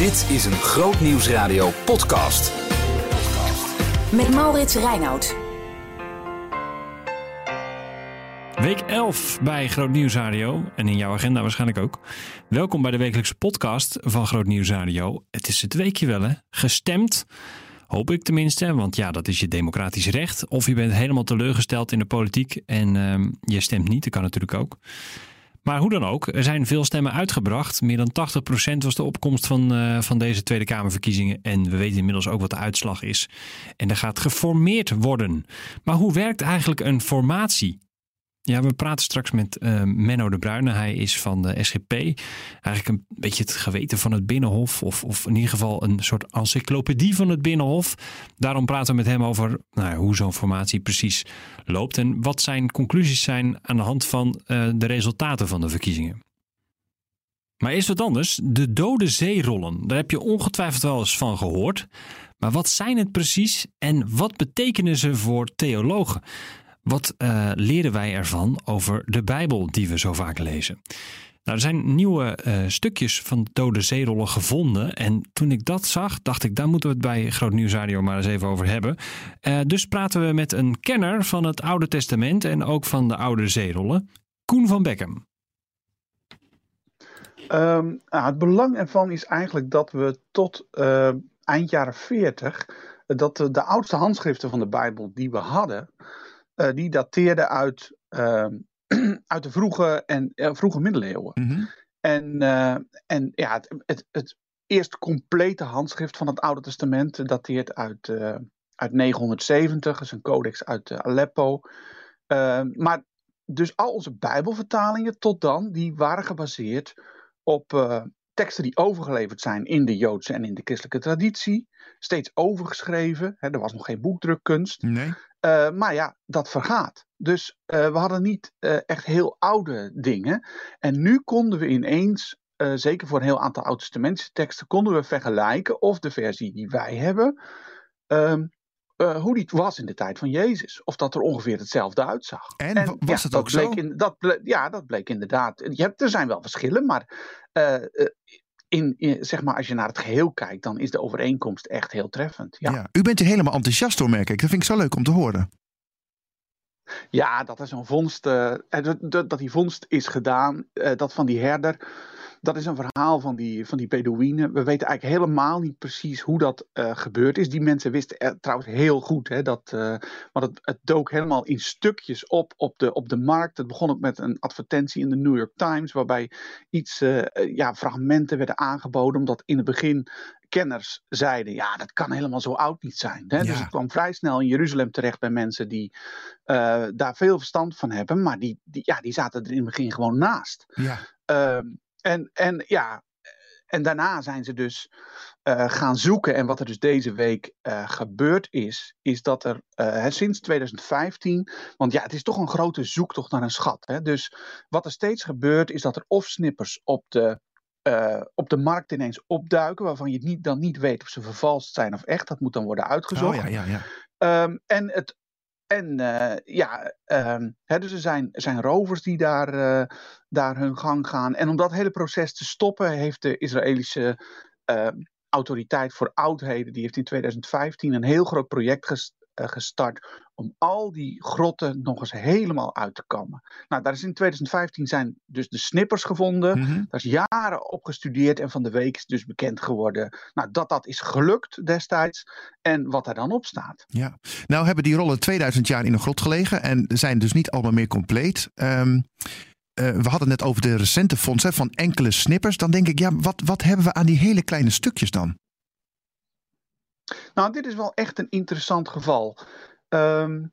Dit is een Groot Nieuwsradio podcast. Met Maurits Reinoud. Week 11 bij Groot Nieuws Radio en in jouw agenda waarschijnlijk ook. Welkom bij de wekelijkse podcast van Groot Nieuws Radio. Het is het weekje wel hè, gestemd. Hoop ik tenminste, want ja, dat is je democratisch recht. Of je bent helemaal teleurgesteld in de politiek en ehm, je stemt niet, dat kan natuurlijk ook. Maar hoe dan ook, er zijn veel stemmen uitgebracht. Meer dan 80% was de opkomst van, uh, van deze Tweede Kamerverkiezingen. En we weten inmiddels ook wat de uitslag is. En er gaat geformeerd worden. Maar hoe werkt eigenlijk een formatie? Ja, we praten straks met uh, Menno de Bruyne. Hij is van de SGP. Eigenlijk een beetje het geweten van het Binnenhof. Of, of in ieder geval een soort encyclopedie van het Binnenhof. Daarom praten we met hem over nou, hoe zo'n formatie precies loopt. En wat zijn conclusies zijn aan de hand van uh, de resultaten van de verkiezingen. Maar eerst wat anders. De dode zeerollen. Daar heb je ongetwijfeld wel eens van gehoord. Maar wat zijn het precies en wat betekenen ze voor theologen? Wat uh, leren wij ervan over de Bijbel die we zo vaak lezen? Nou, er zijn nieuwe uh, stukjes van dode zeerollen gevonden. En toen ik dat zag, dacht ik, daar moeten we het bij Groot Nieuws Radio maar eens even over hebben. Uh, dus praten we met een kenner van het Oude Testament en ook van de oude zeerollen, Koen van Beckham. Um, nou, het belang ervan is eigenlijk dat we tot eind jaren 40, dat de, oudste handschriften van de Bijbel die we hadden, die dateerden uit, uh, uit de vroege, en, uh, vroege middeleeuwen. Mm -hmm. En, en ja, het, het, het, eerste complete handschrift van het Oude Testament dateert uit, uit 970, dat is een codex uit Aleppo. maar dus al onze Bijbelvertalingen tot dan, die waren gebaseerd op teksten die overgeleverd zijn in de Joodse en in de christelijke traditie. Steeds overgeschreven. Hè, er was nog geen boekdrukkunst. Nee. Uh, maar ja, dat vergaat. Dus uh, we hadden niet uh, echt heel oude dingen. En nu konden we ineens, zeker voor een heel aantal oud-testamentische teksten, konden we vergelijken of de versie die wij hebben, ehm, hoe die was in de tijd van Jezus. Of dat er ongeveer hetzelfde uitzag. En, en was ja, het ook bleek zo? In, dat ble, ja, dat bleek inderdaad. Je hebt, er zijn wel verschillen, maar in, in, zeg maar, als je naar het geheel kijkt, dan is de overeenkomst echt heel treffend. Ja. ja. U bent er helemaal enthousiast door, merk ik. Dat vind ik zo leuk om te horen. Ja, dat is een vondst. Uh, dat, dat die vondst is gedaan, dat van die herder. Dat is een verhaal van die, van die Bedouinen. We weten eigenlijk helemaal niet precies hoe dat uh, gebeurd is. Die mensen wisten trouwens heel goed. Hè, dat, want het, het dook helemaal in stukjes op op de, op de markt. Het begon ook met een advertentie in de New York Times. Waarbij iets, ja, fragmenten werden aangeboden. Omdat in het begin kenners zeiden, ja, dat kan helemaal zo oud niet zijn. Hè? Ja. Dus het kwam vrij snel in Jeruzalem terecht bij mensen die uh, daar veel verstand van hebben, maar die, die, ja, die zaten er in het begin gewoon naast. Ja. Uh, en, en ja, en daarna zijn ze dus uh, gaan zoeken. En wat er dus deze week uh, gebeurd is, is dat er uh, sinds 2015, want ja, het is toch een grote zoektocht naar een schat. Hè? Dus wat er steeds gebeurt, is dat er of snippers op de op de markt ineens opduiken, waarvan je niet, dan niet weet of ze vervalst zijn of echt. Dat moet dan worden uitgezocht. Oh, ja, ja, ja. Um, en het, en uh, ja, um, hè, dus er zijn, zijn rovers die daar, uh, daar hun gang gaan. En om dat hele proces te stoppen, heeft de Israëlische autoriteit voor oudheden, die heeft in 2015 een heel groot project gestart om al die grotten nog eens helemaal uit te komen. Nou, daar is in 2015 zijn dus de snippers gevonden. Mhm. Daar is jaren op gestudeerd en van de week is dus bekend geworden nou, dat dat is gelukt destijds en wat er dan op staat. Ja, nou hebben die rollen 2000 jaar in een grot gelegen en zijn dus niet allemaal meer compleet. Um, uh, we hadden het net over de recente fonds hè, van enkele snippers. Dan denk ik, ja, wat, wat hebben we aan die hele kleine stukjes dan? Nou, dit is wel echt een interessant geval. Um,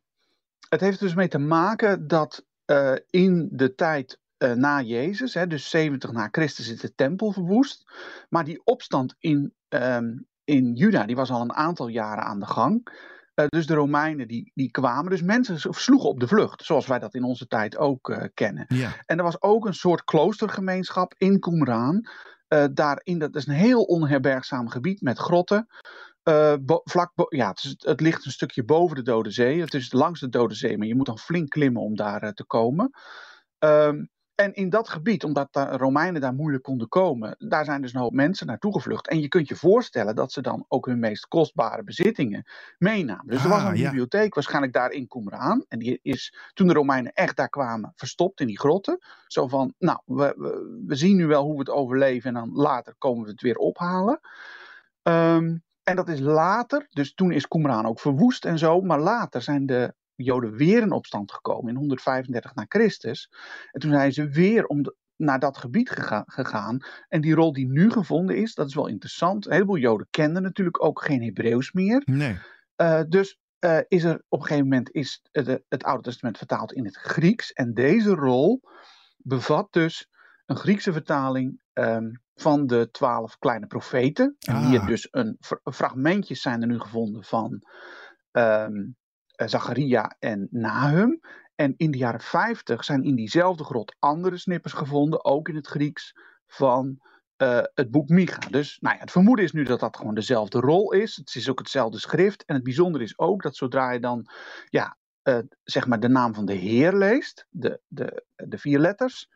het heeft dus mee te maken dat uh, in de tijd uh, na Jezus, hè, dus 70 na Christus, is de tempel verwoest. Maar die opstand in, um, in Juda, die was al een aantal jaren aan de gang. Uh, dus de Romeinen die, die kwamen. Dus mensen sloegen op de vlucht, zoals wij dat in onze tijd ook kennen. Ja. En er was ook een soort kloostergemeenschap in Qumran. daarin, dat is een heel onherbergzaam gebied met grotten. Uh, vlak ja, het, is, het, ligt een stukje boven de Dode Zee. Het is langs de Dode Zee, maar je moet dan flink klimmen om daar uh, te komen. Um, en in dat gebied, omdat de Romeinen daar moeilijk konden komen, daar zijn dus een hoop mensen naartoe gevlucht. En je kunt je voorstellen dat ze dan ook hun meest kostbare bezittingen meenamen. Dus er was Ah, een ja. bibliotheek waarschijnlijk daar in Qumran. En die is toen de Romeinen echt daar kwamen verstopt in die grotten. Zo van, nou, we, we, we zien nu wel hoe we het overleven en dan later komen we het weer ophalen. Ehm, en dat is later, dus toen is Qumran ook verwoest en zo. Maar later zijn de Joden weer in opstand gekomen in 135 na Christus. En toen zijn ze weer om de- naar dat gebied gega- gegaan. En die rol die nu gevonden is, dat is wel interessant. Een heleboel Joden kenden natuurlijk ook geen Hebreeuws meer. Nee. Eh, dus eh, is er op een gegeven moment is het, het Oude Testament vertaald in het Grieks. En deze rol bevat dus een Griekse vertaling ehm, van de twaalf kleine profeten. En hier Ah. dus een fr- fragmentjes zijn er nu gevonden van eh, Zacharia en Nahum. En in de jaren 50 zijn in diezelfde grot andere snippers gevonden, ook in het Grieks, van eh, het boek Micha. Dus nou ja, het vermoeden is nu dat dat gewoon dezelfde rol is. Het is ook hetzelfde schrift. En het bijzondere is ook dat zodra je dan ja, eh, zeg maar de naam van de Heer leest, de, de, de vier letters,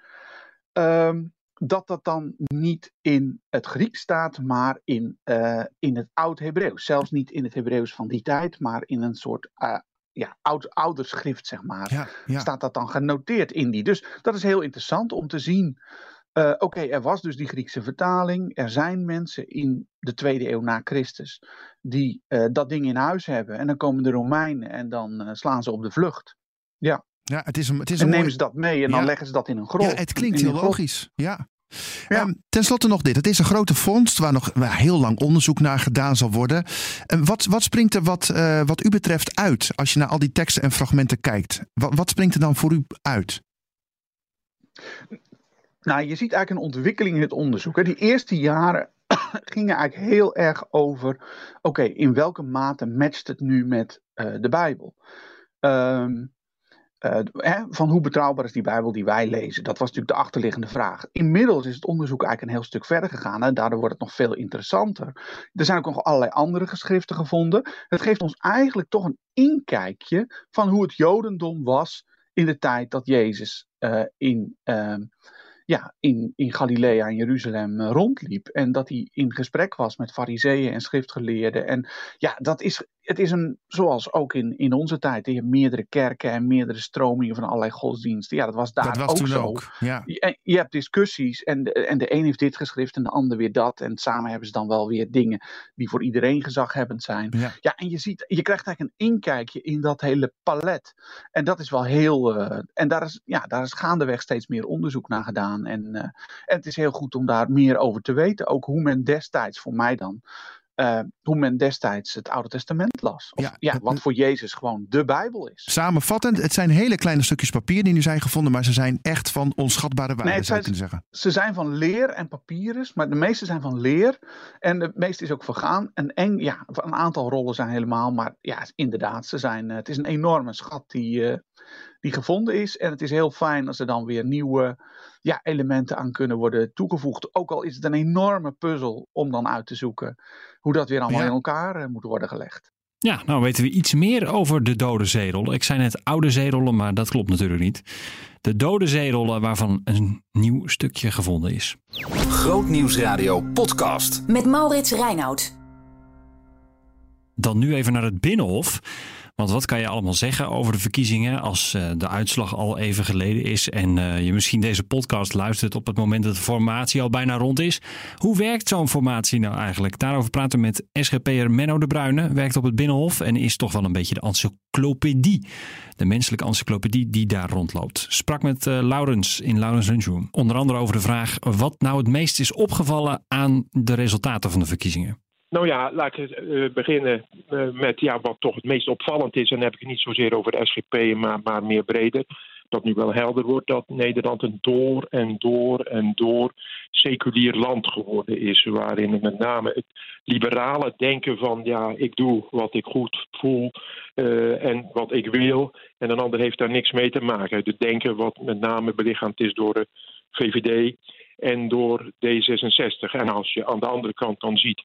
ehm, dat dat dan niet in het Grieks staat, maar in, eh, in het Oud-Hebreeuws. Zelfs niet in het Hebreeuws van die tijd, maar in een soort eh, ja, oud, ouder schrift, zeg maar Ja, ja. staat dat dan genoteerd in die. Dus dat is heel interessant om te zien. eh, Oké, er was dus die Griekse vertaling. Er zijn mensen in de tweede eeuw na Christus die dat ding in huis hebben. En dan komen de Romeinen en dan slaan ze op de vlucht. ja, het is een, het is En een nemen mooi... ze dat mee en dan Ja. leggen ze dat in een grot. Ja, het klinkt In heel logisch. Ja. Ja. Ehm, ten slotte nog dit. Het is een grote vondst waar nog waar heel lang onderzoek naar gedaan zal worden. En wat, wat springt er wat, eh, wat u betreft uit als je naar al die teksten en fragmenten kijkt? Wat, wat springt er dan voor u uit? Nou, je ziet eigenlijk een ontwikkeling in het onderzoek. Hè. Die eerste jaren gingen eigenlijk heel erg over: oké, in welke mate matcht het nu met eh, de Bijbel? Ehm, eh, hè, van hoe betrouwbaar is die Bijbel die wij lezen? Dat was natuurlijk de achterliggende vraag. Inmiddels is het onderzoek eigenlijk een heel stuk verder gegaan en daardoor wordt het nog veel interessanter. Er zijn ook nog allerlei andere geschriften gevonden. Het geeft ons eigenlijk toch een inkijkje van hoe het Jodendom was in de tijd dat Jezus eh, in, ehm, ja, in, in Galilea en Jeruzalem eh, rondliep. En dat hij in gesprek was met fariseeën en schriftgeleerden. En ja, dat is, het is een, zoals ook in, in onze tijd, je hebt meerdere kerken en meerdere stromingen van allerlei godsdiensten. Ja, dat was daar dat was ook toen zo. ook. Ja. Je, je hebt discussies en de, en de een heeft dit geschrift en de ander weer dat. En samen hebben ze dan wel weer dingen die voor iedereen gezaghebbend zijn. Ja. Ja, en je ziet, je krijgt eigenlijk een inkijkje in dat hele palet. En dat is wel heel. eh, en daar is, ja, daar is gaandeweg steeds meer onderzoek naar gedaan. En, eh, en het is heel goed om daar meer over te weten. Ook hoe men destijds, voor mij dan. Eh, hoe men destijds het Oude Testament las. Of, Ja, wat voor Jezus gewoon de Bijbel is. Samenvattend, het zijn hele kleine stukjes papier die nu zijn gevonden, maar ze zijn echt van onschatbare waarde, Nee, zou je kunnen zeggen. Ze zijn van leer en papyrus, maar de meeste zijn van leer. En de meeste is ook vergaan. En eng, ja, een aantal rollen zijn helemaal, maar ja, inderdaad, ze zijn, eh, het is een enorme schat die, eh, die gevonden is. En het is heel fijn als er dan weer nieuwe ja, elementen aan kunnen worden toegevoegd. Ook al is het een enorme puzzel om dan uit te zoeken hoe dat weer allemaal Ja. in elkaar eh, moet worden gelegd. Ja, nou weten we iets meer over de dode zeerollen. Ik zei net oude zeerollen, maar dat klopt natuurlijk niet. De dode zeerollen waarvan een nieuw stukje gevonden is. Grootnieuwsradio podcast. Met Maurits Reinoud. Dan nu even naar het Binnenhof. Want wat kan je allemaal zeggen over de verkiezingen als eh, de uitslag al even geleden is en eh, je misschien deze podcast luistert op het moment dat de formatie al bijna rond is? Hoe werkt zo'n formatie nou eigenlijk? Daarover praten we met SGP'er Menno de Bruyne, werkt op het Binnenhof en is toch wel een beetje de encyclopedie. De menselijke encyclopedie die daar rondloopt. Sprak met eh, Laurens in Laurens Lunchroom. Onder andere over de vraag wat nou het meest is opgevallen aan de resultaten van de verkiezingen. Nou ja, laat ik eh, beginnen eh, met ja, wat toch het meest opvallend is. En dan heb ik het niet zozeer over de SGP, maar, maar meer breder. Dat nu wel helder wordt dat Nederland een door en door en door seculier land geworden is. Waarin met name het liberale denken van ja, ik doe wat ik goed voel eh, en wat ik wil. En een ander heeft daar niks mee te maken. Het denken wat met name belichaamd is door de VVD en door D66. En als je aan de andere kant dan ziet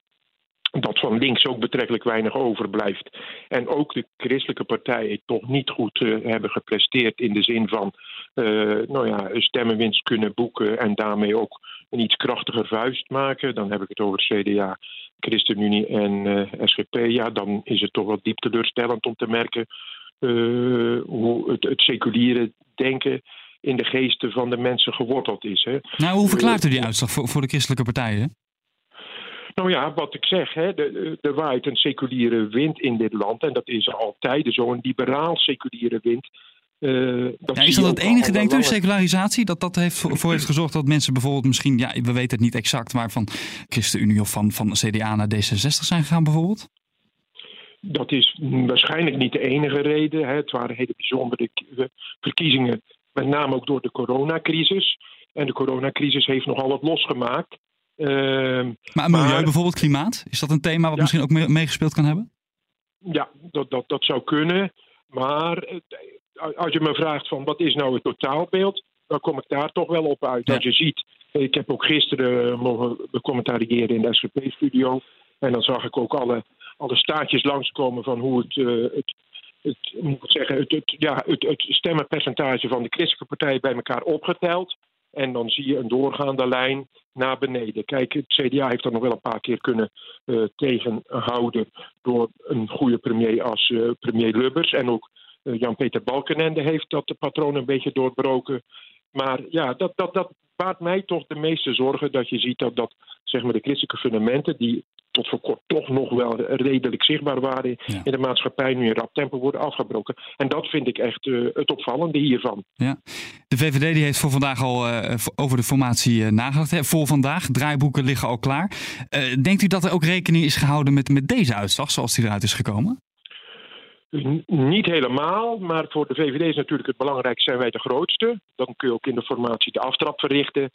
dat van links ook betrekkelijk weinig overblijft. En ook de christelijke partijen toch niet goed uh, hebben gepresteerd in de zin van uh, nou ja, stemmenwinst kunnen boeken en daarmee ook een iets krachtiger vuist maken. Dan heb ik het over CDA, ChristenUnie en uh, SGP. Ja, dan is het toch wel diep teleurstellend om te merken hoe het, het seculiere denken in de geesten van de mensen geworteld is. Hè. Nou, hoe verklaart u die uitslag voor, voor de christelijke partijen? Nou ja, wat ik zeg, hè, er waait een seculiere wind in dit land. En dat is altijd zo'n liberaal seculiere wind. Uh, dat ja, is dat het enige, denkt u, secularisatie? Dat dat heeft, voor heeft gezorgd dat mensen bijvoorbeeld misschien, ja, we weten het niet exact, maar van ChristenUnie of van, van CDA naar D66 zijn gegaan bijvoorbeeld? Dat is waarschijnlijk niet de enige reden. Hè. Het waren hele bijzondere verkiezingen, met name ook door de coronacrisis. En de coronacrisis heeft nogal wat losgemaakt. Uh, maar milieu maar, bijvoorbeeld, klimaat? Is dat een thema wat ja, misschien ook meegespeeld kan hebben? Ja, dat, dat, dat zou kunnen. Maar eh, als je me vraagt van wat is nou het totaalbeeld, dan kom ik daar toch wel op uit. Ja. Als je ziet, ik heb ook gisteren mogen becommentariëren in de SGP-studio. En dan zag ik ook alle, alle staartjes langskomen van hoe het, uh, het, het, moet ik zeggen, het, het, ja, het, het stemmenpercentage van de christelijke partijen bij elkaar opgeteld. En dan zie je een doorgaande lijn naar beneden. Kijk, het CDA heeft dat nog wel een paar keer kunnen uh, tegenhouden door een goede premier als uh, premier Lubbers. En ook uh, Jan-Peter Balkenende heeft dat de patroon een beetje doorbroken. Maar ja, dat, dat, dat baart mij toch de meeste zorgen dat je ziet dat, dat zeg maar, de christelijke fundamenten, die tot voor kort toch nog wel redelijk zichtbaar waren ja. in de maatschappij, nu in rap tempo worden afgebroken. En dat vind ik echt uh, het opvallende hiervan. Ja. De VVD die heeft voor vandaag al uh, over de formatie uh, nagedacht. Hè? Voor vandaag, draaiboeken liggen al klaar. denkt u dat er ook rekening is gehouden met, met deze uitslag, zoals die eruit is gekomen? Niet helemaal, maar voor de VVD is natuurlijk het belangrijkste, zijn wij de grootste. Dan kun je ook in de formatie de aftrap verrichten.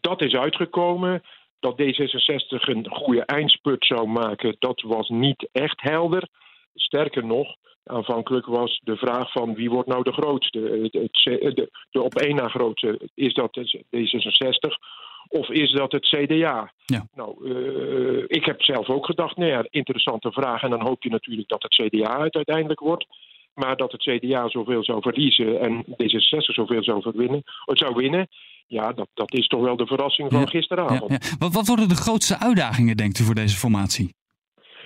Dat is uitgekomen. Dat D66 een goede eindspurt zou maken, dat was niet echt helder. Sterker nog, aanvankelijk was de vraag van wie wordt nou de grootste. De, de op één na grootste, is dat D66 of is dat het CDA? Ja. Nou, uh, ik heb zelf ook gedacht, nou ja, interessante vraag. En dan hoop je natuurlijk dat het CDA het uiteindelijk wordt. Maar dat het CDA zoveel zou verliezen en D66 zoveel zou, winnen, zou winnen, ja, dat, dat is toch wel de verrassing van ja, gisteravond. Ja, ja. Wat, wat worden de grootste uitdagingen, denkt u, voor deze formatie?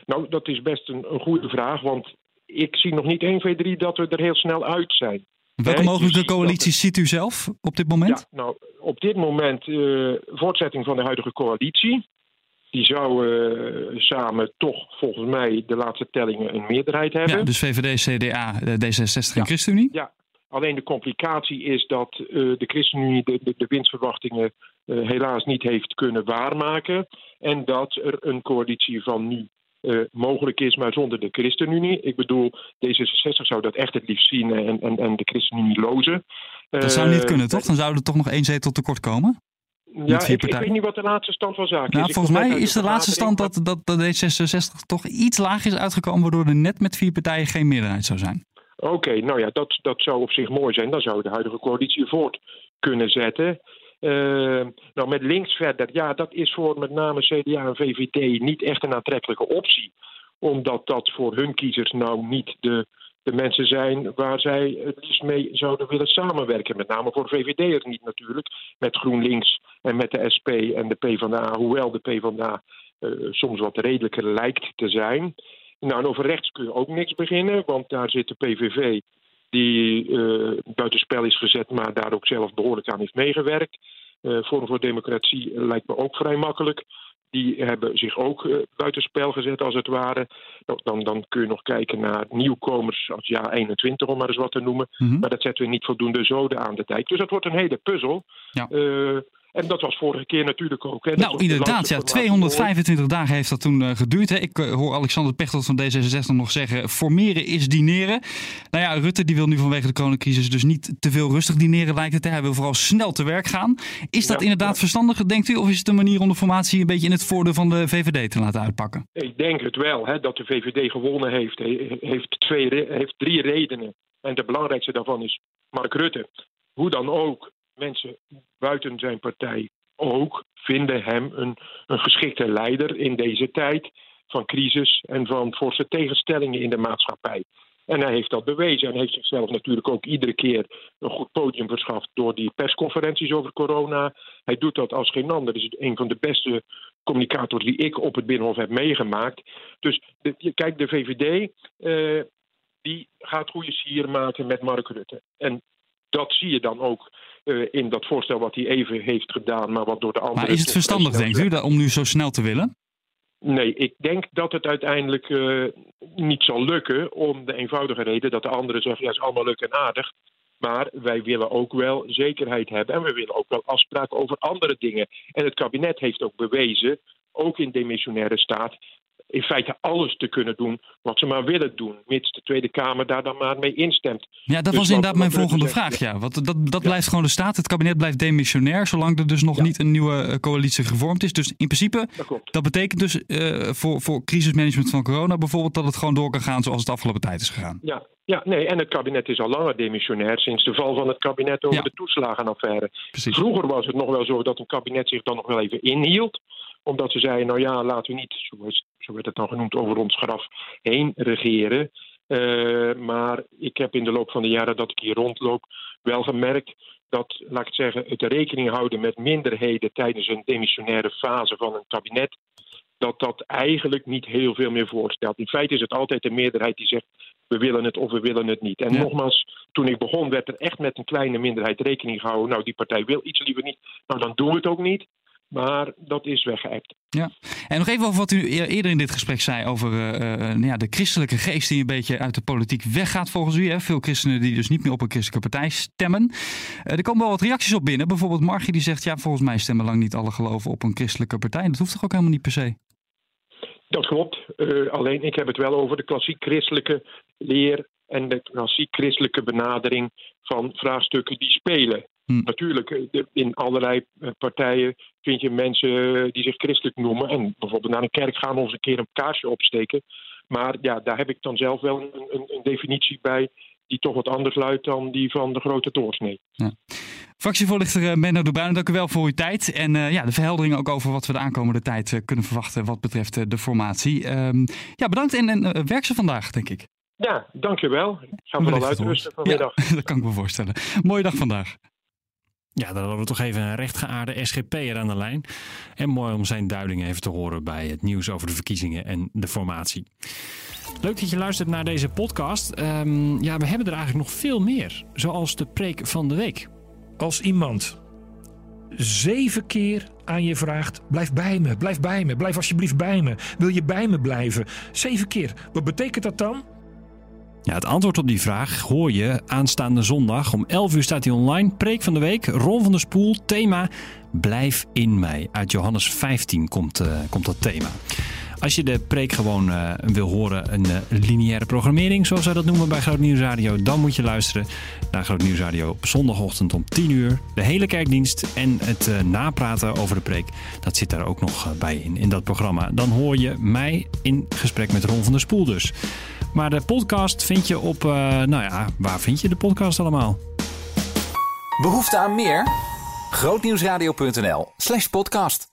Nou, dat is best een, een goede vraag, want ik zie nog niet 1, 2, 3 dat we er heel snel uit zijn. Welke mogelijke coalities ziet u zelf op dit moment? Ja, nou, op dit moment uh, voortzetting van de huidige coalitie. Die zou uh, samen toch volgens mij de laatste tellingen een meerderheid hebben. Ja, dus VVD, CDA, D66 en ChristenUnie? Ja, Alleen de complicatie is dat uh, de ChristenUnie de, de, de winstverwachtingen uh, helaas niet heeft kunnen waarmaken. En dat er een coalitie van nu uh, mogelijk is, maar zonder de ChristenUnie. Ik bedoel, D66 zou dat echt het liefst zien en, en, en de ChristenUnie lozen. Dat zou niet kunnen, toch? Dan zou er toch nog één zetel tekort komen? Ja, ik, ik, weet niet wat de laatste stand van zaken nou, is. Volgens mij is de laatste stand dat, dat, dat D66 toch iets lager is uitgekomen, waardoor er net met vier partijen geen meerderheid zou zijn. Oké, okay, nou ja, dat, dat zou op zich mooi zijn. Dan zou de huidige coalitie voort kunnen zetten. Uh, nou, met links verder, ja, dat is voor met name CDA en VVD niet echt een aantrekkelijke optie. Omdat dat voor hun kiezers nou niet de, de mensen zijn waar zij het liefst mee zouden willen samenwerken. Met name voor VVD'ers niet natuurlijk. Met GroenLinks en met de SP en de PvdA. Hoewel de PvdA uh, soms wat redelijker lijkt te zijn. Nou, en over rechts kun je ook niks beginnen, want daar zit de PVV die uh, buitenspel is gezet, maar daar ook zelf behoorlijk aan heeft meegewerkt. Uh, Forum voor Democratie lijkt me ook vrij makkelijk. Die hebben zich ook uh, buitenspel gezet, als het ware. Nou, dan, dan kun je nog kijken naar nieuwkomers als jaar 21, om maar eens wat te noemen. Mm -hmm. Maar dat zetten we niet voldoende zoden aan de tijd. Dus dat wordt een hele puzzel. Ja. En dat was vorige keer natuurlijk ook. Hè. Nou, inderdaad, ja. 225 dagen heeft dat toen uh, geduurd. Hè. Ik uh, hoor Alexander Pechtold van D66 nog zeggen: formeren is dineren. Nou ja, Rutte die wil nu vanwege de coronacrisis dus niet te veel rustig dineren, lijkt het. Hè. Hij wil vooral snel te werk gaan. Is dat ja, inderdaad ja. verstandig, denkt u? Of is het een manier om de formatie een beetje in het voordeel van de VVD te laten uitpakken? Ik denk het wel, hè, dat de VVD gewonnen heeft. He, heeft, twee, heeft drie redenen. En de belangrijkste daarvan is Mark Rutte. Hoe dan ook, mensen buiten zijn partij ook vinden hem een, een geschikte leider in deze tijd. van crisis en van forse tegenstellingen in de maatschappij. En hij heeft dat bewezen en heeft zichzelf natuurlijk ook iedere keer een goed podium verschaft door die persconferenties over corona. Hij doet dat als geen ander. Is een van de beste communicators die ik op het Binnenhof heb meegemaakt. Dus kijk, de VVD uh, die gaat goede sier maken met Mark Rutte. En dat zie je dan ook in dat voorstel wat hij even heeft gedaan, maar wat door de anderen. Maar is het verstandig, denkt u, om nu zo snel te willen? Nee, ik denk dat het uiteindelijk uh, niet zal lukken. Om de eenvoudige reden dat de anderen zeggen: ja, is allemaal leuk en aardig. Maar wij willen ook wel zekerheid hebben. En we willen ook wel afspraken over andere dingen. En het kabinet heeft ook bewezen, ook in demissionaire staat, in feite alles te kunnen doen wat ze maar willen doen, mits de Tweede Kamer daar dan maar mee instemt. Ja, dat dus was inderdaad mijn volgende vraag. Ja. Want dat, dat blijft gewoon de staat. Het kabinet blijft demissionair, zolang er dus nog niet een nieuwe eh, coalitie gevormd is. Dus in principe, dat, dat betekent dus uh, voor, voor crisismanagement van corona bijvoorbeeld dat het gewoon door kan gaan zoals het afgelopen tijd is gegaan. Ja, ja, nee, en het kabinet is al langer demissionair sinds de val van het kabinet over de toeslagenaffaire. Precies. Vroeger was het nog wel zo dat een kabinet zich dan nog wel even inhield omdat ze zeiden, nou ja, laten we niet, zo, werd het dan genoemd, over ons graf heen regeren. Uh, maar ik heb in de loop van de jaren dat ik hier rondloop wel gemerkt dat, laat ik het zeggen, het rekening houden met minderheden tijdens een demissionaire fase van een kabinet, dat dat eigenlijk niet heel veel meer voorstelt. In feite is het altijd de meerderheid die zegt, we willen het of we willen het niet. En nogmaals, toen ik begon werd er echt met een kleine minderheid rekening gehouden. Nou, die partij wil iets liever niet, nou dan doen we het ook niet. Maar dat is weggeëpt. Ja. En nog even over wat u eerder in dit gesprek zei over uh, nou ja, de christelijke geest die een beetje uit de politiek weggaat volgens u. Hè? Veel christenen die dus niet meer op een christelijke partij stemmen. Uh, er komen wel wat reacties op binnen. Bijvoorbeeld Margie die zegt, ja volgens mij stemmen lang niet alle geloven op een christelijke partij. Dat hoeft toch ook helemaal niet per se? Dat klopt. Uh, alleen ik heb het wel over de klassiek christelijke leer en de klassiek christelijke benadering van vraagstukken die spelen. Hm. Natuurlijk, eh, in allerlei eh, partijen vind je mensen eh, die zich christelijk noemen en bijvoorbeeld naar een kerk gaan of een keer een kaarsje opsteken. Maar ja, daar heb ik dan zelf wel een, een, een definitie bij die toch wat anders luidt dan die van de grote doorsnee. Ja. Fractievoorlichter Menno de Bruin, dank u wel voor uw tijd. En uh, ja, de verheldering ook over wat we de aankomende tijd uh, kunnen verwachten wat betreft uh, de formatie. Ehm, ja, bedankt en, en werk ze vandaag, denk ik. Ja, dankjewel. Ik ga vooral uitrusten vanmiddag. Ja, dat kan ik me voorstellen. Mooie dag vandaag. Ja, dan hadden we toch even een rechtgeaarde SGP'er aan de lijn. En mooi om zijn duiding even te horen bij het nieuws over de verkiezingen en de formatie. Leuk dat je luistert naar deze podcast. Um, ja, we hebben er eigenlijk nog veel meer. Zoals de preek van de week. Als iemand zeven keer aan je vraagt: blijf bij me, blijf bij me, blijf alsjeblieft bij me. Wil je bij me blijven? Zeven keer. Wat betekent dat dan? Ja, het antwoord op die vraag hoor je aanstaande zondag. Om 11 uur staat hij online. Preek van de week, Ron van der Spoel. Thema Blijf in mij. Uit Johannes 15 komt, uh, komt dat thema. Als je de preek gewoon uh, wil horen, een uh, lineaire programmering, zoals wij dat noemen bij Groot Nieuws Radio, dan moet je luisteren naar Groot Nieuws Radio op zondagochtend om 10 uur. De hele kerkdienst en het napraten over de preek, dat zit daar ook nog bij in, in dat programma. Dan hoor je mij in gesprek met Ron van der Spoel dus. Maar de podcast vind je op, uh, nou ja, waar vind je de podcast allemaal? Behoefte aan meer? Grootnieuwsradio.nl slash podcast.